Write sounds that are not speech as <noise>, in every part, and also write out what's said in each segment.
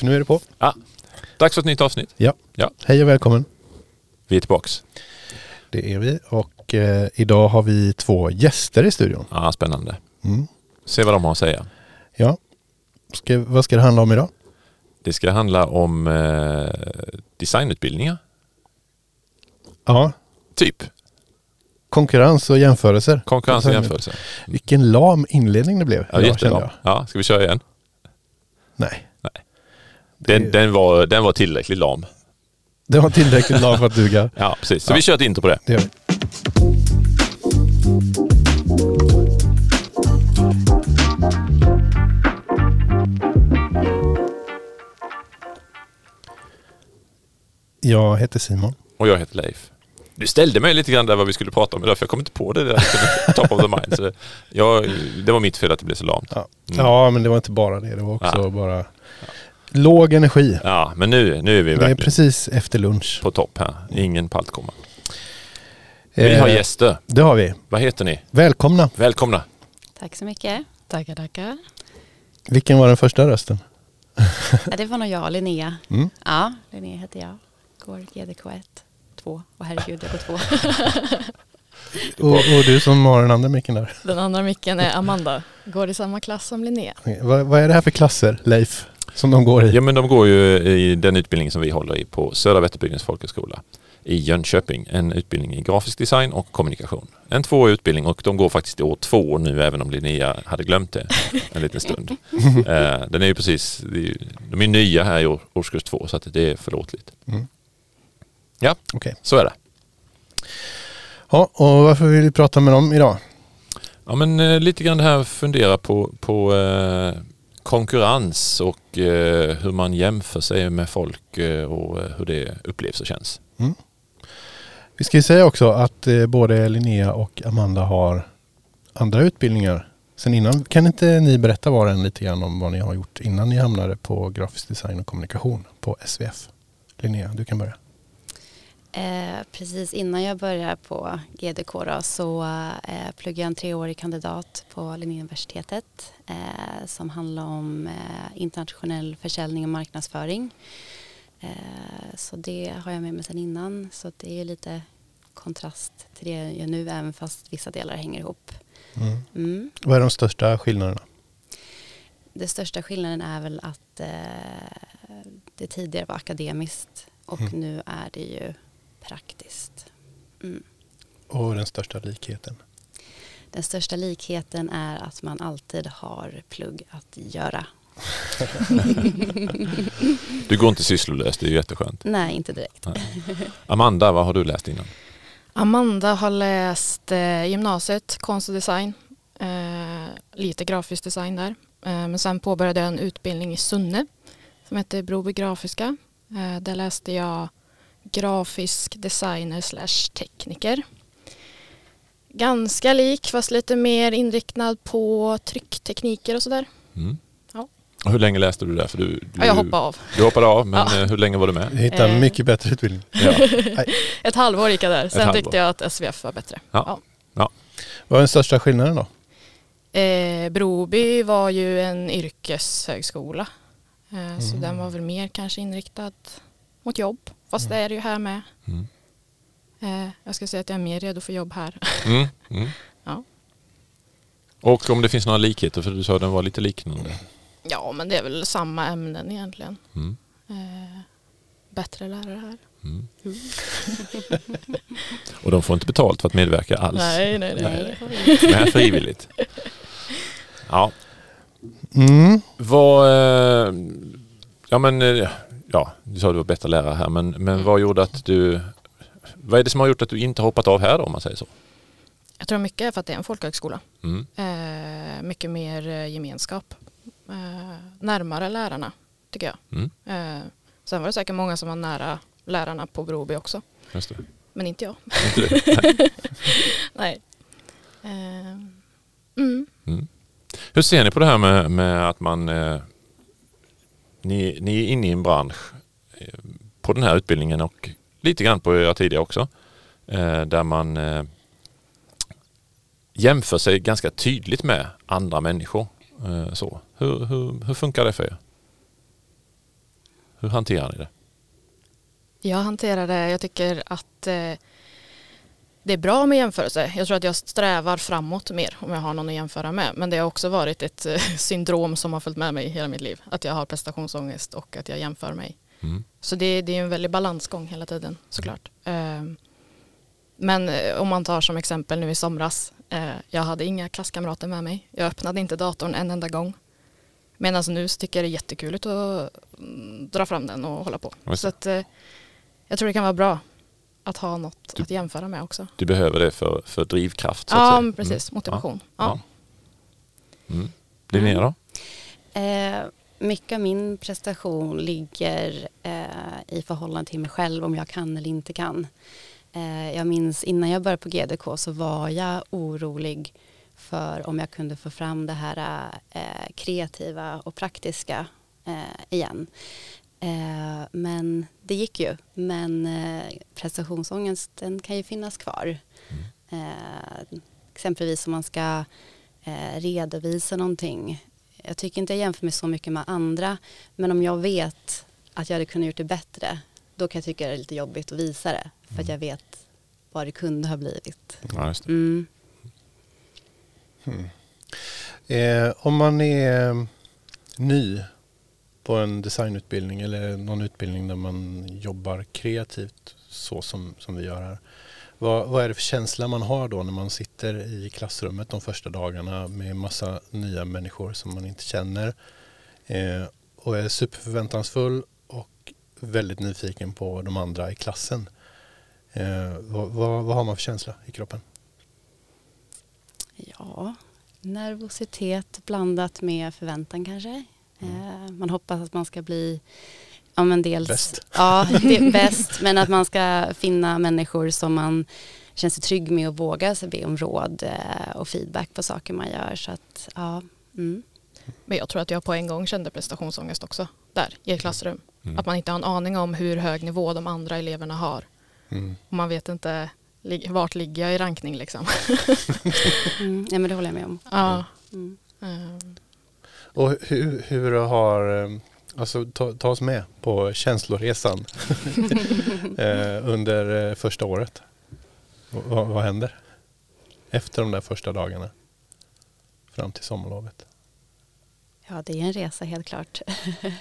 För nu är det på. Ja. Dags för ett nytt avsnitt. Ja. Ja. Hej och välkommen. Vi är tillbaks. Det är vi och eh, idag har vi två gäster i studion. Ja, spännande. Mm. Se vad de har att säga. Ja. Ska, vad ska det handla om idag? Det ska handla om eh, designutbildningar. Ja, Typ. konkurrens och jämförelser. Konkurrens och jämförelse. Vilken lam inledning det blev. Ja, idag, jag. Ja, ska vi köra igen? Nej, Den, den, var, den var tillräckligt lam. det var tillräckligt lam för att duga. <laughs> Ja, precis. Så Ja. vi kör ett intro på det. Det gör vi. Jag heter Simon. Och jag heter Leif. Du ställde mig lite grann där vad vi skulle prata om idag för jag kom inte på det där <laughs> top of the mind. Så det, jag, det var mitt fel att det blev så lamt. Ja. Mm. ja, men det var inte bara det. Det var också Ja. bara låg energi. Ja, men nu, nu är vi Det är verkligen precis efter lunch. på topp här. Ingen paltkomma. Vi har Eh, gäster. Det har vi. Vad heter ni? Välkomna. Välkomna. Tack så mycket. Tackar, tackar. Vilken var den första rösten? Ja, det var nog jag, Linnea. Mm. Ja, Linnea heter jag. Går GDK1, 2. Och herregud, jag går 2. <laughs> Och, och du som har den andra micken där. Den andra micken är Amanda. Går i samma klass som Linnea. Vad, vad är det här för klasser, Leif? Som de går i? Ja men de går ju i den utbildning som vi håller i på Södra Vätterbygdens folkhögskola i Jönköping. En utbildning i grafisk design och kommunikation. En tvåårig utbildning och de går faktiskt i år två nu även om Linnea hade glömt det <laughs> en liten stund. Eh, Den är ju precis, de är nya här i år- årskurs två så att det är förlåtligt. Mm. Ja, Okej. så är det. Ja, och varför vill vi prata med dem idag? Ja men eh, lite grann det här fundera på, på eh, konkurrens och eh, hur man jämför sig med folk eh, och eh, hur det upplevs och känns. Mm. Vi ska ju säga också att eh, både Linnea och Amanda har andra utbildningar sen innan. Kan inte ni berätta var och en lite grann om vad ni har gjort innan ni hamnade på grafisk design och kommunikation på SVF? Linnea, du kan börja. Eh, precis innan jag började på GDK då, så eh, pluggade jag en treårig kandidat på Linnéuniversitetet eh, som handlar om eh, internationell försäljning och marknadsföring. Eh, så det har jag med mig sedan innan. Så det är lite kontrast till det jag gör nu även fast vissa delar hänger ihop. Mm. Mm. Vad är de största skillnaderna? Det största skillnaden är väl att eh, det tidigare var akademiskt och Mm. nu är det ju praktiskt. Mm. Och den största likheten? Den största likheten är att man alltid har plugg att göra. <laughs> Du går inte sysslolös, det är ju jätteskönt. Nej, inte direkt. Amanda, vad har du läst innan? Amanda har läst eh, gymnasiet, konst och design. Eh, lite grafisk design där. Eh, men sen påbörjade jag en utbildning i Sunne som heter Broby Grafiska. Där läste jag grafisk designer slash tekniker. Ganska lik fast lite mer inriktad på trycktekniker och sådär. Mm. Ja. Och hur länge läste du där? För du, du, Ja, jag hoppade av. Du hoppade av, men Ja. eh, hur länge var du med? Jag hittade en Eh. mycket bättre utbildning. Ja. <laughs> Ett halvår gick jag där. Sen halvår. tyckte jag att SVF var bättre. Ja. Vad är den största skillnaden då? Eh, Broby var ju en yrkeshögskola. Eh, Så Mm. den var väl mer kanske inriktad mot jobb. Fast Mm. det är det ju här med. Mm. Eh, jag ska säga att jag är mer redo för jobb här. Mm. <laughs> Mm. Ja. Och om det finns några likheter, för du sa att den var lite liknande. ja men det är väl samma ämnen egentligen. Mm. Eh, bättre lärare här. Mm. Och de får inte betalt för att medverka alls. Nej, nej, nej. Nej. nej. De är frivilligt. Ja, Mm. vad... eh, Ja men... eh, Ja, du sa att du var bättre lärare här, men, men vad gjorde att du... Vad är det som har gjort att du inte har hoppat av här då, om man säger så? Jag tror mycket är för att det är en folkhögskola. Mm. Eh, mycket mer eh, gemenskap. Eh, närmare lärarna tycker jag. Mm. Eh, sen var det säkert många som var nära lärarna på Broby också. Men inte jag. Inte? <laughs> Nej. Nej. Eh, mm. Mm. Hur ser ni på det här med, med att man... Ni, ni är inne i en bransch eh, på den här utbildningen och lite grann på era tidigare också. Eh, där man eh, jämför sig ganska tydligt med andra människor. Så. Hur, hur, hur funkar det för er? Hur hanterar ni det? Jag hanterar det, jag tycker att eh, det är bra med jämförelse. Jag tror att jag strävar framåt mer om jag har någon att jämföra med. Men det har också varit ett eh, <laughs> syndrom som har följt med mig hela mitt liv. Att jag har prestationsångest och att jag jämför mig. Mm. Så det, det är en väldig balansgång hela tiden såklart. Eh, men eh, om man tar som exempel nu i somras. Eh, jag hade inga klasskamrater med mig. Jag öppnade inte datorn en enda gång. Medan nu så tycker jag det är jättekul att mm, dra fram den och hålla på. Så att, jag tror det kan vara bra att ha något att jämföra med också. Du behöver det för, för drivkraft så att Ja, precis. Motivation. Ja. Ja. Mm. Linnea då? Eh, mycket av min prestation ligger eh, i förhållande till mig själv om jag kan eller inte kan. Eh, jag minns innan jag började på GDK så var jag orolig för om jag kunde få fram det här eh, kreativa och praktiska eh, igen. Eh, men det gick ju. Men eh, prestationsångesten kan ju finnas kvar. Eh, exempelvis om man ska eh, redovisa någonting. Jag tycker inte jag jämför mig så mycket med andra. Men om jag vet att jag hade kunnat gjort det bättre. Då kan jag tycka det är lite jobbigt att visa det. För att jag vet vad det kunde ha blivit. Ja. Mm. Eh, om man är eh, ny på en designutbildning eller någon utbildning där man jobbar kreativt så som, som vi gör här. Vad, vad är det för känsla man har då när man sitter i klassrummet de första dagarna med massa nya människor som man inte känner eh, och är superförväntansfull och väldigt nyfiken på de andra i klassen. Eh, vad, vad, vad har man för känsla i kroppen? Ja, nervositet blandat med förväntan kanske. Eh, man hoppas att man ska bli ja, men dels, Bäst. Ja, det är <laughs> bäst. Men att man ska finna människor som man känner sig trygg med och vågar sig be om råd eh, och feedback på saker man gör. Så att, ja. Mm. Men jag tror att jag på en gång kände prestationsångest också där i ett klassrum. Mm. Att man inte har en aning om hur hög nivå de andra eleverna har. Mm. Och man vet inte vart ligger jag i rankning liksom. <laughs> <laughs> Mm. Ja, men det håller jag med om. ja. Mm. Ehm, Och hur, hur har, eh, alltså ta, ta oss med på känsloresan <laughs> eh, under eh, första året. V- vad, vad händer efter de där första dagarna fram till sommarlovet? Ja, det är en resa helt klart.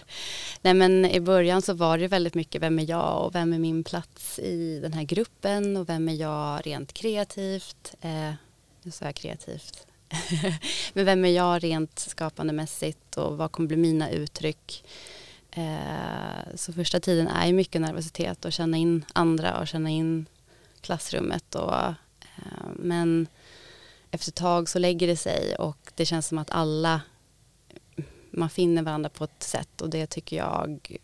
<laughs> Nej, men i början så var det väldigt mycket vem är jag och vem är min plats i den här gruppen och vem är jag rent kreativt. Eh, nu sa jag kreativt. <laughs> men vem är jag rent skapandemässigt och vad kommer bli mina uttryck? Eh, så första tiden är ju mycket nervositet och känna in andra och känna in klassrummet. Och, eh, men efter ett tag så lägger det sig och det känns som att alla man finner varandra på ett sätt och det tycker jag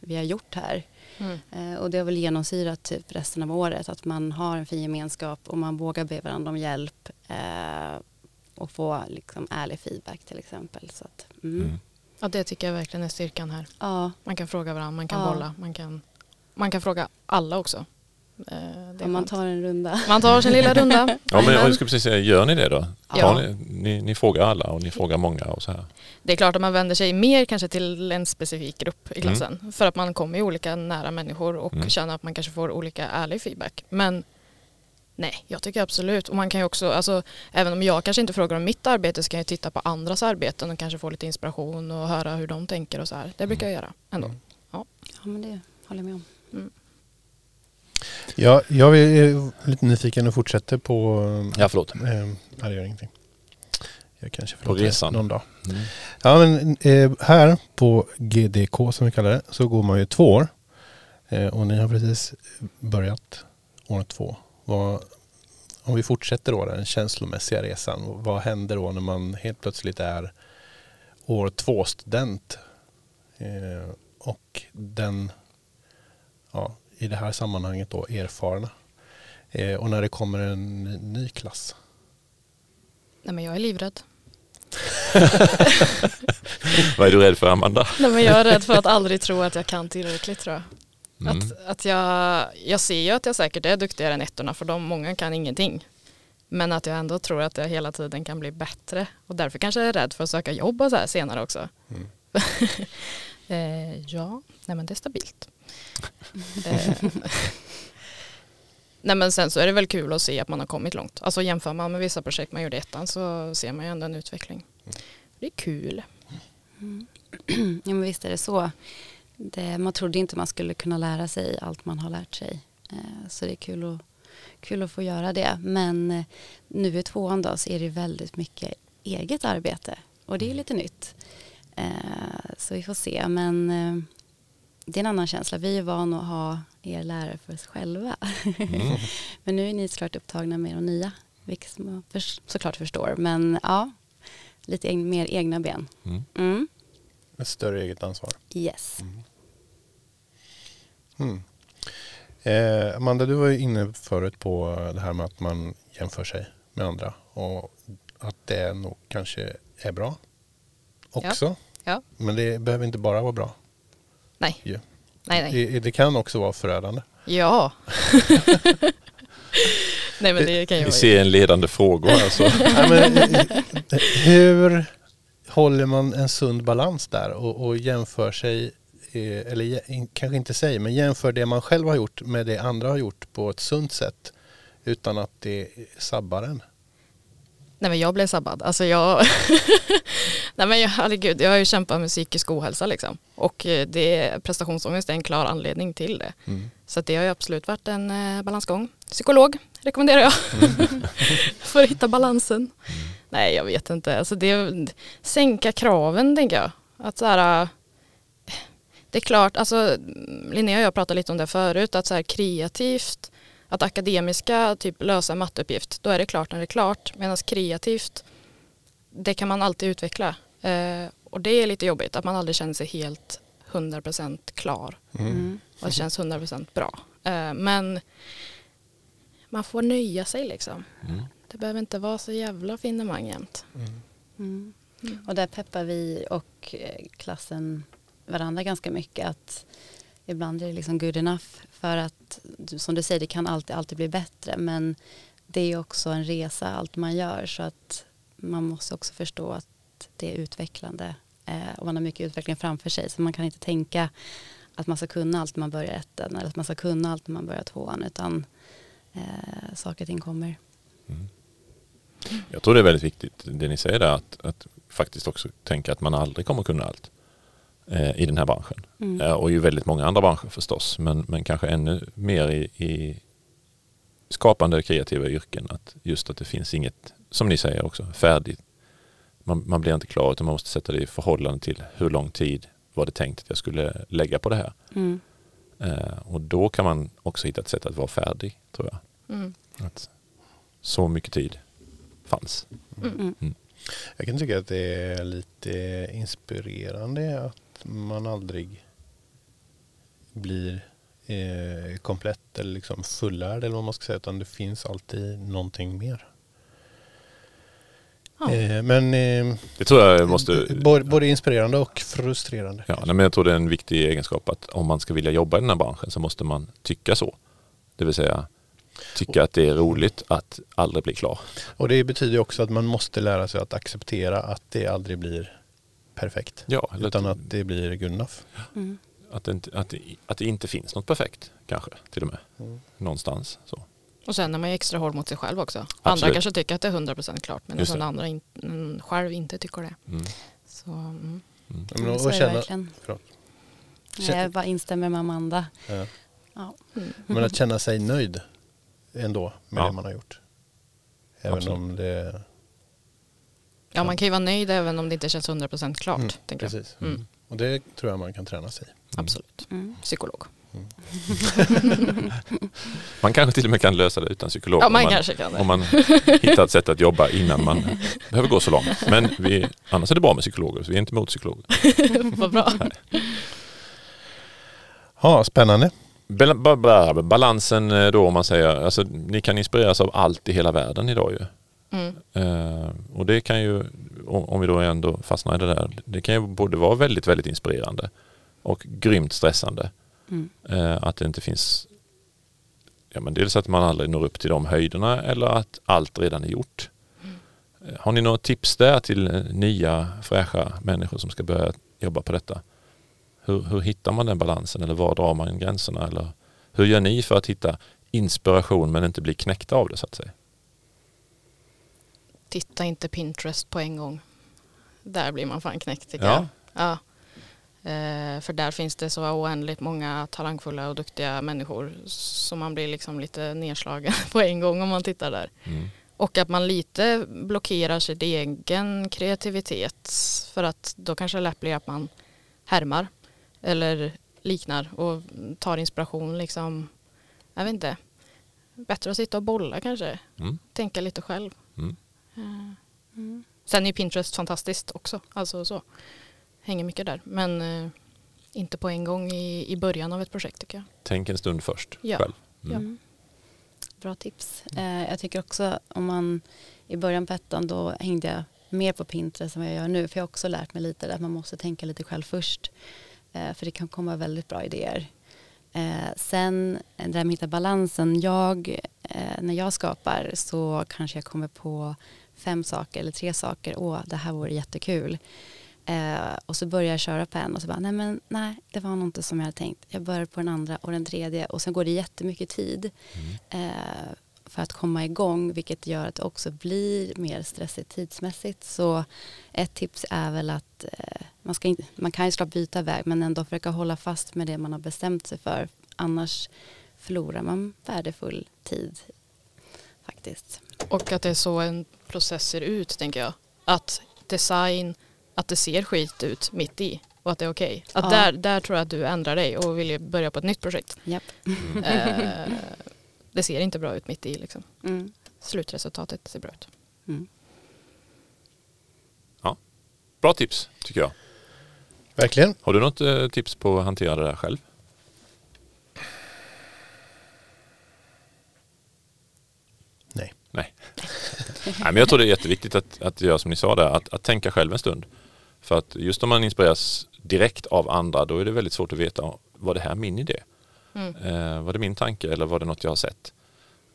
vi har gjort här. mm. Eh, och det har väl genomsyrat typ resten av året att man har en fin gemenskap och man vågar be varandra om hjälp eh, och få liksom ärlig feedback till exempel. Så att, mm. Mm. Ja, det tycker jag verkligen är styrkan här. Ja, Man kan fråga varandra, man kan Ja. bolla, man kan, man kan fråga alla också. Eh, om man tar en runda. man tar sin lilla runda. <laughs> Ja, men jag skulle precis säga, gör ni det då? Ja. Ni, ni, ni frågar alla och ni frågar många och så här. Det är klart att man vänder sig mer kanske till en specifik grupp i Mm. klassen. För att man kommer ju olika nära människor och Mm. känner att man kanske får olika ärlig feedback. Men nej, jag tycker absolut. Och man kan ju också, alltså, även om jag kanske inte frågar om mitt arbete så kan jag titta på andras arbeten och kanske få lite inspiration och höra hur de tänker och så här. Det brukar jag göra ändå. Mm. Ja, men det håller jag med om. Ja, jag är lite nyfiken och fortsätter på... Ja, förlåt. Eh, ja, det gör ingenting. Jag kanske På resan. någon dag. Mm. Ja, men eh, här på GDK som vi kallar det så går man ju två år. Eh, och ni har precis börjat år två. Vad, om vi fortsätter då den känslomässiga resan. Vad händer då när man helt plötsligt är år två student? Eh, och den, ja, i det här sammanhanget då erfarna. Eh, och när det kommer en ny, ny klass. Nej men jag är livrädd. <laughs> Vad är du rädd för Amanda? Nej men jag är rädd för att aldrig tro att jag kan tillräckligt tror jag. Mm. Att, att jag, jag ser ju att jag säkert är duktigare än ettorna för de många kan ingenting. Men att jag ändå tror att jag hela tiden kan bli bättre. Och därför kanske jag är rädd för att söka jobb och så här senare också. Mm. <laughs> Eh, ja, nej men det är stabilt. eh, <laughs> nej men sen så är det väl kul att se att man har kommit långt. Alltså jämför man med vissa projekt man gjorde i ettan så ser man ju ändå en utveckling. Det är kul. <clears throat> Ja men visst är det så. Det, man trodde inte man skulle kunna lära sig allt man har lärt sig. Eh, så det är kul att, kul att få göra det. Men eh, nu i tvåan då så är det väldigt mycket eget arbete. Och det är lite nytt. Eh, så vi får se. Men det är en annan känsla. Vi är vana att ha er lärare för oss själva. Mm. <laughs> Men nu är ni såklart upptagna med de nya. Vilket man såklart förstår. Men ja, lite mer egna ben. Mm. Mm. Ett större eget ansvar. Yes. Mm. Eh, Amanda, du var ju inne förut på det här med att man jämför sig med andra och att det nog kanske är bra också. Ja. Men det behöver inte bara vara bra. Nej. ju. Nej, nej. Det, det kan också vara förödande. Ja. <laughs> nej men det kan ju Vi vara. ser en ledande fråga här. Så. <laughs> Nej, men, hur håller man en sund balans där och, och jämför sig, eh, eller kanske inte säger, men jämför det man själv har gjort med det andra har gjort på ett sunt sätt utan att det sabbar en. Nej men jag blev sabbad. Alltså jag, <laughs> nej men jag, herregud, jag har ju kämpat med psykisk ohälsa liksom. Och eh, det, prestationsångest är en klar anledning till det. Mm. Så det har ju absolut varit en eh, balansgång. Psykolog rekommenderar jag. <laughs> <laughs> För att hitta balansen. Nej jag vet inte. Alltså det, sänka kraven tänker jag. Att så här, eh, det är klart, alltså Linnea och jag pratade lite om det förut, att så här kreativt, att akademiska typ lösa en matteuppgift, då är det klart när det är klart. Medan kreativt, det kan man alltid utveckla. Eh, och det är lite jobbigt, att man aldrig känner sig helt 100% klar Mm. och det känns 100% bra. Eh, men man får nöja sig liksom. Mm. Det behöver inte vara så jävla finemang jämt. Mm. Och där peppar vi och eh, klassen varandra ganska mycket att ibland är det liksom good enough för att som du säger det kan alltid, alltid bli bättre men det är också en resa allt man gör så att man måste också förstå att det är utvecklande eh, och man har mycket utveckling framför sig så man kan inte tänka att man ska kunna allt när man börjar ettan eller att man ska kunna allt när man börjar tvåan utan eh, saker och ting kommer. Jag tror det är väldigt viktigt det ni säger där att, att faktiskt också tänka att man aldrig kommer kunna allt eh, i den här branschen. Mm. Eh, och i väldigt många andra branscher förstås men, men kanske ännu mer i, i skapande kreativa yrken. Att just att det finns inget, som ni säger också, färdigt. Man, man blir inte klar utan man måste sätta det i förhållande till hur lång tid var det tänkt att jag skulle lägga på det här. Mm. Eh, och då kan man också hitta ett sätt att vara färdig tror jag. Mm. Att så mycket tid fanns. Mm. Jag kan tycka att det är lite inspirerande att man aldrig blir eh, komplett eller liksom fullärd eller vad man ska säga utan det finns alltid någonting mer. Ja. Eh, men eh, Det tror jag måste... både, både inspirerande och frustrerande. Ja, nej, men jag tror det är en viktig egenskap att om man ska vilja jobba i den här branschen så måste man tycka så. Det vill säga tycka att det är roligt att aldrig bli klar. Och det betyder också att man måste lära sig att acceptera att det aldrig blir perfekt. Ja, Utan att, att det blir good enough. Mm. att, det inte, att, det, att det inte finns något perfekt kanske till och med. Mm. Någonstans. Så. Och sen är man ju extra hård mot sig själv också. Andra Absolut. kanske tycker att det är 100% klart Just den det. andra in, mm, själv inte tycker det. Mm. Så, mm. Mm. Men och det känna, förlåt. Jag bara instämmer med Amanda. Ja. Ja. Mm. Men att känna sig nöjd ändå med Ja. det man har gjort. Även Absolut. om det... Ja, man kan ju vara nöjd även om det inte känns 100% klart. Mm, tänker jag. precis. Mm. Och det tror jag man kan träna sig i. Absolut. Mm. Psykolog. <laughs> Man kanske till och med kan lösa det utan psykolog. Ja, om man, man, kanske kan det. om man hittar ett sätt att jobba innan man <laughs> behöver gå så långt. Men vi, annars är det bra med psykologer, så vi är inte emot psykologer. <laughs> Vad bra. Ja, spännande. Bal- ba- ba- Balansen eh, då om man säger, alltså ni kan inspireras av allt i hela världen idag ju. Mm. Eh, och det kan ju, om, vi då ändå fastnar i det där, det kan ju både vara väldigt, väldigt inspirerande och grymt stressande. Mm. Eh, att det inte finns, ja men dels att man aldrig når upp till de höjderna eller att allt redan är gjort. Eh, Har ni några tips där till nya fräscha människor som ska börja jobba på detta? Hur, hur hittar man den balansen eller var drar man gränserna? Eller hur gör ni för att hitta inspiration men inte bli knäckta av det så att säga? Titta inte Pinterest på en gång. Där blir man fan knäckt tycker Ja. jag. Ja. Eh, för där finns det så oändligt många talangfulla och duktiga människor som man blir liksom lite nedslagen <laughs> på en gång om man tittar där. Mm. Och att man lite blockerar sin egen kreativitet för att då kanske det lätt blir att man härmar eller liknar och tar inspiration liksom. Jag vet inte. Bättre att sitta och bolla kanske. Mm. Tänka lite själv. Mm. Eh, Mm. Sen är ju Pinterest fantastiskt också. Alltså så. Hänger mycket där. Men eh, inte på en gång i, i början av ett projekt tycker jag. Tänk en stund först Ja. själv. Mm. Mm. Bra tips. Eh, jag tycker också om man i början på ettan då hängde jag mer på Pinterest än vad jag gör nu. För jag har också lärt mig lite att man måste tänka lite själv först. Eh, för det kan komma väldigt bra idéer. Eh, sen eh, det där med att hitta balansen. Jag, när jag skapar så kanske jag kommer på fem saker eller tre saker. Åh, det här vore jättekul. Eh, och så börjar jag köra på en och så bara, nej men nej, det var nog inte som jag hade tänkt. Jag börjar på den andra och den tredje och sen går det jättemycket tid Mm. eh, för att komma igång vilket gör att det också blir mer stressigt tidsmässigt. Så ett tips är väl att eh, man, ska inte, man kan ju såklart byta väg men ändå försöka hålla fast med det man har bestämt sig för. Annars förlorar man värdefull tid faktiskt. Och att det är så en process ser ut tänker jag. Att design, att det ser skit ut mitt i och att det är okej. Att Ja. där, där tror jag att du ändrar dig och vill börja på ett nytt projekt. Japp. Eh, det ser inte bra ut mitt i liksom. Mm. Slutresultatet ser bra ut. Mm. Bra tips tycker jag. Verkligen. Har du något eh, tips på att hantera det där själv? Nej. Nej. <laughs> Nej men jag tror det är jätteviktigt att, att göra som ni sa där, att, att tänka själv en stund. För att just om man inspireras direkt av andra då är det väldigt svårt att veta, var det här min idé? Mm. Eh, var det min tanke eller var det något jag har sett?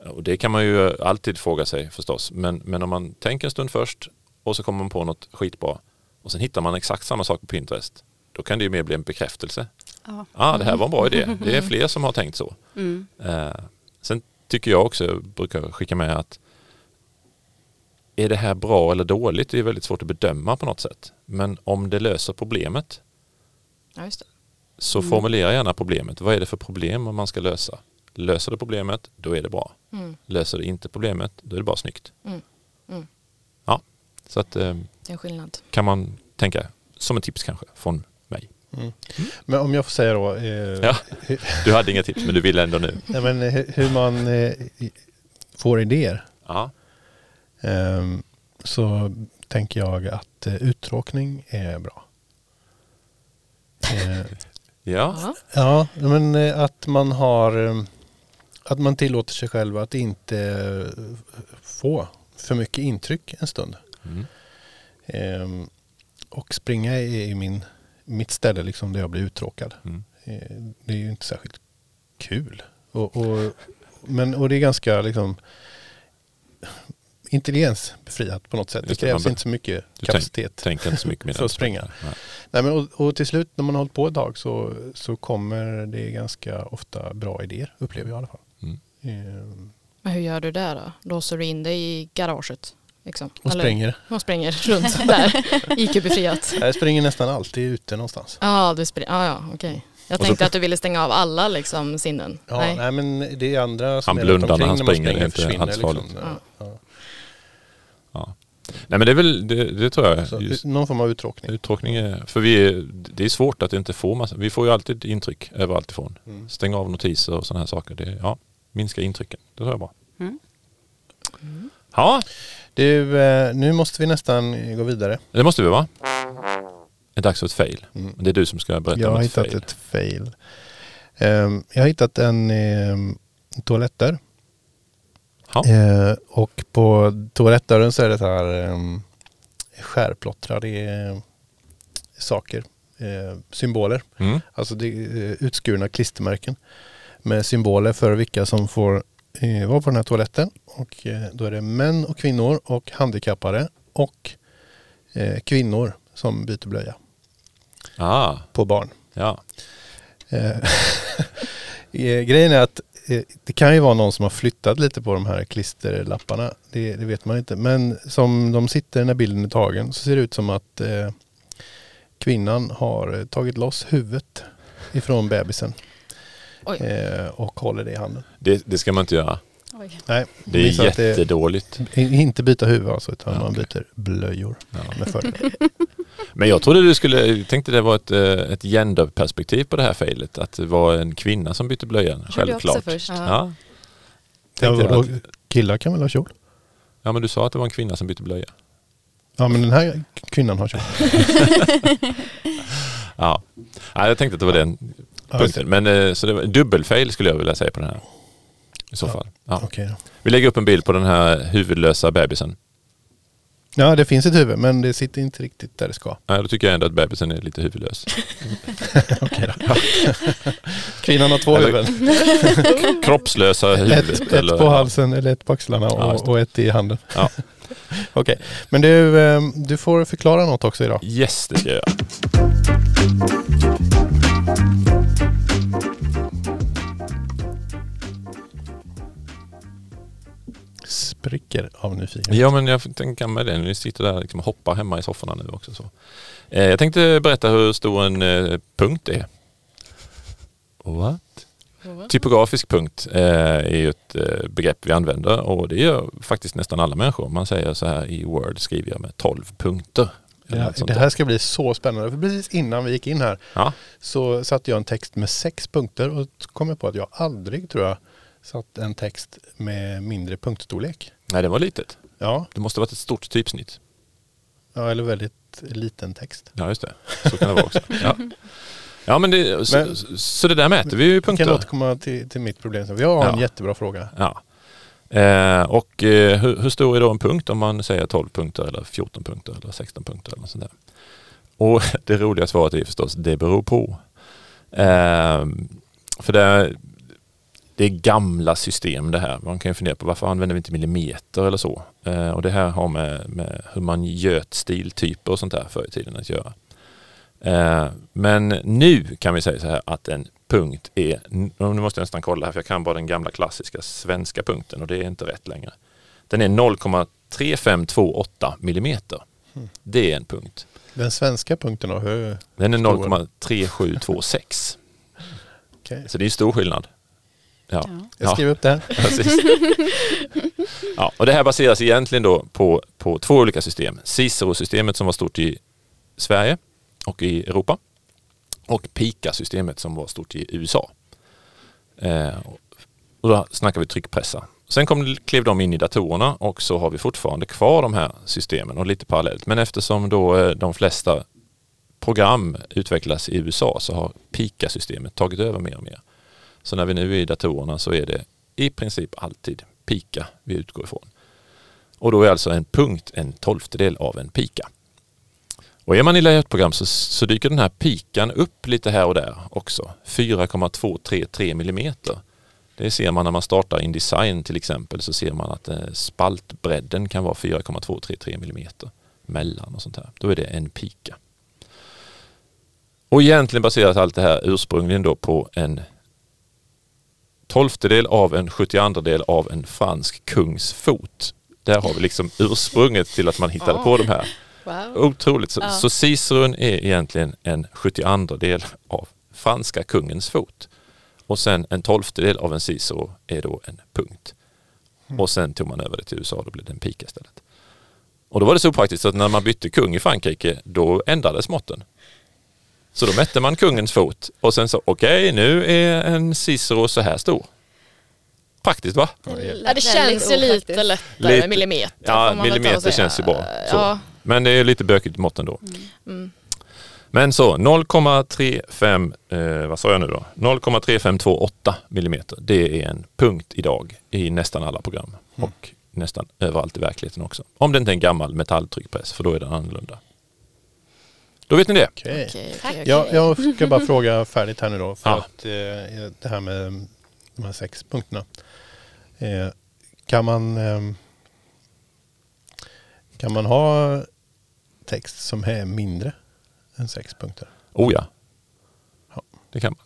Och det kan man ju alltid fråga sig förstås. Men, men om man tänker en stund först och så kommer man på något skitbra och sen hittar man exakt samma sak på Pinterest. Då kan det ju mer bli en bekräftelse. Ja. ah, det här var en bra idé. <laughs> Det är fler som har tänkt så. Mm. Eh, sen tycker jag också, jag brukar skicka med att är det här bra eller dåligt? Det är väldigt svårt att bedöma på något sätt. Men om det löser problemet Ja. Så Mm. formulera gärna problemet. Vad är det för problem man ska lösa? Löser det problemet, då är det bra. Mm. Löser det inte problemet, då är det bara snyggt. Mm. Mm. Ja, så att eh, Det är skillnad. kan man tänka som ett tips kanske från mig. Mm. Men om jag får säga då. Eh, Ja. <laughs> Du hade inga tips men du vill ändå nu. nej, men hur, hur man eh, får idéer. Ja, Ehm, så tänker jag att eh, uttråkning är bra. <laughs> Ja. Ja. men eh, att man har eh, att man tillåter sig själv att inte eh, få för mycket intryck en stund. Mm. Ehm, och springa är i min, mitt ställe liksom där jag blir uttråkad. Mm. Eh, det är ju inte särskilt kul. Och, och, men, och det är ganska liksom intelligensbefriat på något sätt. Det det, krävs inte så mycket kapacitet. Tänk inte så mycket. För att springa. Nej. Nej, men, och, och till slut när man har hållit på ett tag så, så kommer det ganska ofta bra idéer, upplever jag i alla fall. Mm. Ehm, Men hur gör du där då? Låser du in dig i garaget? Liksom? och Eller- springer. Och springer <laughs> runt där. IQ-befriat. <laughs> Jag springer nästan alltid ute någonstans. Ja, du springer. Ah, ja, okej. Jag Och så- tänkte att du ville stänga av alla liksom, sinnen. Ja, Nej. nej. men det är andra som Han är blundar när han springer, det är inte försvinner. Liksom. Ja. Ja. Nej men det är väl, det, det tror jag. Så, någon form av uttråkning. uttråkning är, för vi är, det är svårt att inte få massa, vi får ju alltid intryck överallt ifrån. Mm. Stänga av notiser och sådana här saker. Det, ja, minska intrycken. Det tror jag är bra. Mm. Ja, Du, eh, nu måste vi nästan gå vidare. det måste vi va? Det är dags för ett fail. Mm. Det är du som ska berätta Jag om har ett hittat fail. ett fail. Ehm, jag har hittat en um, toalettdörr. Eh, och på toalettdörren så är det så här um, skärplottrade eh, saker. Eh, symboler. Mm. Alltså det eh, utskurna klistermärken. Med symboler för vilka som får eh, vara på den här toaletten. Och eh, då är det män och kvinnor och handikappade och eh, kvinnor som byter blöja Ah, på barn. Ja, Eh, <laughs> eh, grejen är att eh, det kan ju vara någon som har flyttat lite på de här klisterlapparna. Det, det vet man inte. Men som de sitter när bilden är tagen så ser det ut som att eh, kvinnan har eh, tagit loss huvudet ifrån bebisen. Oj. Eh, och håller det i handen. det, det ska man inte göra. Oj. Nej, Det är att det- jättedåligt. Inte byta huvud alltså, utan Ja, man okej. byter blöjor Ja. med fördel. <laughs> Men jag trodde du skulle, jag tänkte det var ett, eh, ett genderperspektiv på det här failet. Att det var en kvinna som bytte blöjan. Trodde jag Självklart. också först. Ja. Ja. Att, killar kan väl ha kjol? ja men du sa att det var en kvinna som bytte blöja. Ja men den här kvinnan har kjol. <laughs> Ja. ja jag tänkte att det var den punkten. Men eh, så det var dubbelfail skulle jag vilja säga på den här. I så fall. Ja. Vi lägger upp en bild på den här huvudlösa bebisen. Ja det finns ett huvud men det sitter inte riktigt där det ska. Ja, då tycker jag ändå att bebisen är lite huvudlös. <laughs> Okej då. Kvinnan har två Eller- huvuden. <laughs> Kroppslösa huvudet. Ett, ett eller- på halsen eller ett på axlarna Ja, och, ett i handen. Ja. <laughs> Okej, men du, eh, du får förklara något också idag. Yes, det ska jag göra. Spricker av nyfikenhet. Ja, men jag tänker mig det. Ni sitter där liksom och hoppar hemma i sofforna nu också. Så. Eh, jag tänkte berätta hur stor en eh, punkt är. What? Typografisk punkt eh, är ju ett begrepp vi använder och det gör faktiskt nästan alla människor. Man säger så här i Word skriver jag med 12 punkter. Ja, det här ska bli så spännande. För precis innan vi gick in här Ja. så satte jag en text med sex punkter och kom jag på att jag aldrig tror jag satt en text med mindre punktstorlek. Nej, det var litet. Ja, Det måste varit ett stort typsnitt. ja eller väldigt liten text. Ja, just det. Så kan det vara också. <laughs> Ja, ja men, det, så, Men- så det där mäter vi ju i Vi kan punkter. återkomma till, till mitt problem sen. Jag har en Ja. jättebra fråga. Ja. Eh, och eh, hur, hur stor är då en punkt om man säger 12 punkter eller 14 punkter eller 16 punkter eller något sånt där? Och <laughs> det roliga svaret är förstås, det beror på. Eh, för det det är gamla system det här. Man kan ju fundera på varför använder vi inte millimeter eller så? Eh, och det här har med, med hur man göt stiltyper och sånt där förr i tiden att göra. Eh, men nu kan vi säga så här att en punkt är, nu måste jag nästan kolla här för jag kan bara den gamla klassiska svenska punkten och det är inte rätt längre. Den är 0,3528 millimeter. Det är en punkt. Den svenska punkten då? Hur, Den är Stor. 0,3726. okay. Så det är stor skillnad. Ja. Ja. Jag skriver upp det här. <laughs> Ja, och det här baseras egentligen då på, på två olika system. Cicero-systemet som var stort i Sverige och i Europa och Pika-systemet som var stort i USA. Eh, och då snackar vi tryckpressar. Sen kom, klev de in i datorerna och så har vi fortfarande kvar de här systemen och lite parallellt. Men eftersom då eh, de flesta program utvecklas i USA så har Pika-systemet tagit över mer och mer. Så när vi nu är i datorerna så är det i princip alltid pika vi utgår ifrån. Och då är alltså en punkt en tolftedel av en pika. Och är man i layoutprogram så, så dyker den här pikan upp lite här och där också. 4,233 millimeter. Det ser man när man startar InDesign till exempel så ser man att eh, spaltbredden kan vara 4,233 millimeter mellan och sånt här. Då är det en pika. Och egentligen baseras allt det här ursprungligen då på en tolftedel av en 72 del av en fransk kungs fot. Där har vi liksom ursprunget till att man hittade på de här. Wow. Otroligt. Så, Ja. så Ciceron är egentligen en 72 del av franska kungens fot. Och sen en tolftedel av en Cicero är då en punkt. Och sen tog man över det till USA och då blev det en pika istället. Och då var det så praktiskt att när man bytte kung i Frankrike då ändrades måtten. Så då mätte man kungens fot och sen så okej nu är en Cicero så här stor. Praktiskt va? Ja, det känns ju lite lättare Lite- med millimeter. Ja, millimeter känns ju bra. Så. Ja, Men det är lite bökigt mått ändå. mm. Men så 0,35, eh, vad sa jag nu då? 0,3528 millimeter. Det är en punkt idag i nästan alla program och nästan överallt i verkligheten också. Om det inte är en gammal metalltryckpress för då är den annorlunda. Då vet ni det. Okej. Okej, okej, Jag, okej. jag ska bara fråga färdigt här nu då. För Ja. att eh, det här med de här sex punkterna. Eh, kan man ehm, kan man ha text som är mindre än sex punkter? Oh ja. det kan man.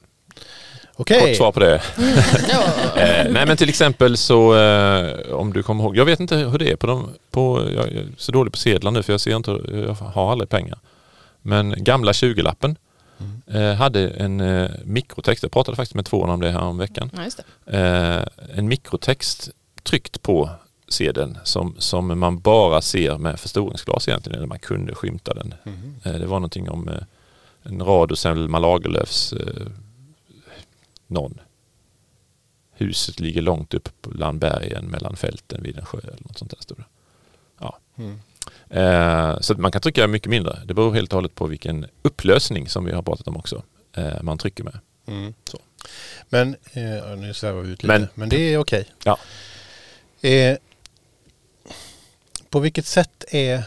Okej. Kort svar på det. <laughs> Ja. <laughs> Eh, nej men till exempel så eh, om du kommer ihåg, jag vet inte hur det är på de, på, jag är så dålig på sedlar nu för jag ser inte, jag har aldrig pengar. Men gamla 20-lappen Mm. eh, hade en eh, mikrotext, jag pratade faktiskt med två om det här om veckan. Ja, just det. Eh, en mikrotext tryckt på sedeln som, som man bara ser med förstoringsglas egentligen, eller man kunde skymta den. Mhm. Eh, det var någonting om en rad och Selma Lagerlöfs eh, någon. Huset ligger långt upp bland bergen mellan fälten vid en sjö eller något sånt där stod det. Ja. Mm. Eh, så man kan trycka mycket mindre. Det beror helt och hållet på vilken upplösning som vi har pratat om också. Eh, man trycker med. Mm. Så. Men, eh, nu svävar vi ut lite, Men- men, det är okej. Ja. Eh, på vilket sätt är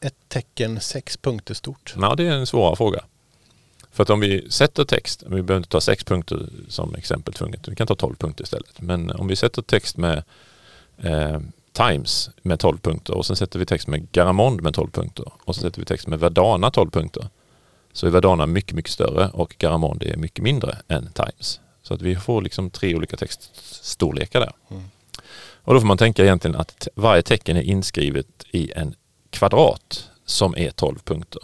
ett tecken sex punkter stort? Ja, det är en svår fråga. För att om vi sätter text, vi behöver inte ta sex punkter som exempel tvunget, vi kan ta 12 punkter istället. Men om vi sätter text med eh, Times med 12 punkter och sen sätter vi text med Garamond med 12 punkter och så sätter vi text med Verdana 12 punkter. Så är Verdana mycket, mycket större och Garamond är mycket mindre än Times. Så att vi får liksom tre olika textstorlekar där. Mm. Och då får man tänka egentligen att varje tecken är inskrivet i en kvadrat som är 12 punkter.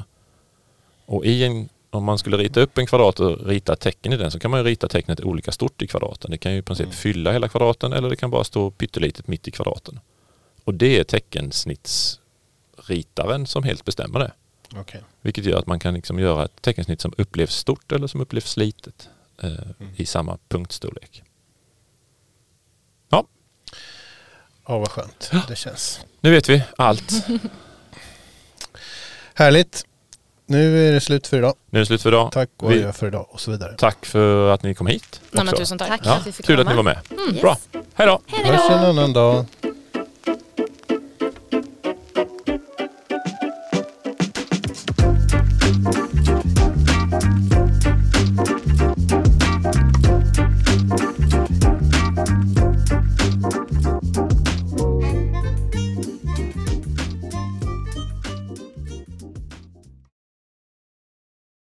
Och i en, om man skulle rita upp en kvadrat och rita tecken i den så kan man ju rita tecknet olika stort i kvadraten. Det kan ju i princip Mm. fylla hela kvadraten eller det kan bara stå pyttelitet mitt i kvadraten. Och det är teckensnittsritaren som helt bestämmer det. Okej. Vilket gör att man kan liksom göra ett teckensnitt som upplevs stort eller som upplevs litet eh, i samma punktstorlek. Ja, Ja, vad skönt det känns. nu vet vi allt. <laughs> Härligt. Nu är det slut för idag. Nu är det slut för idag. Tack och Vi- adjö för idag och så vidare. Tack för att ni kom hit. Nej, men tusen tack. Tack Ja, att vi fick kul att komma. ni var med. Yes. Bra, hej då! Hej då! Hörs en annan dag.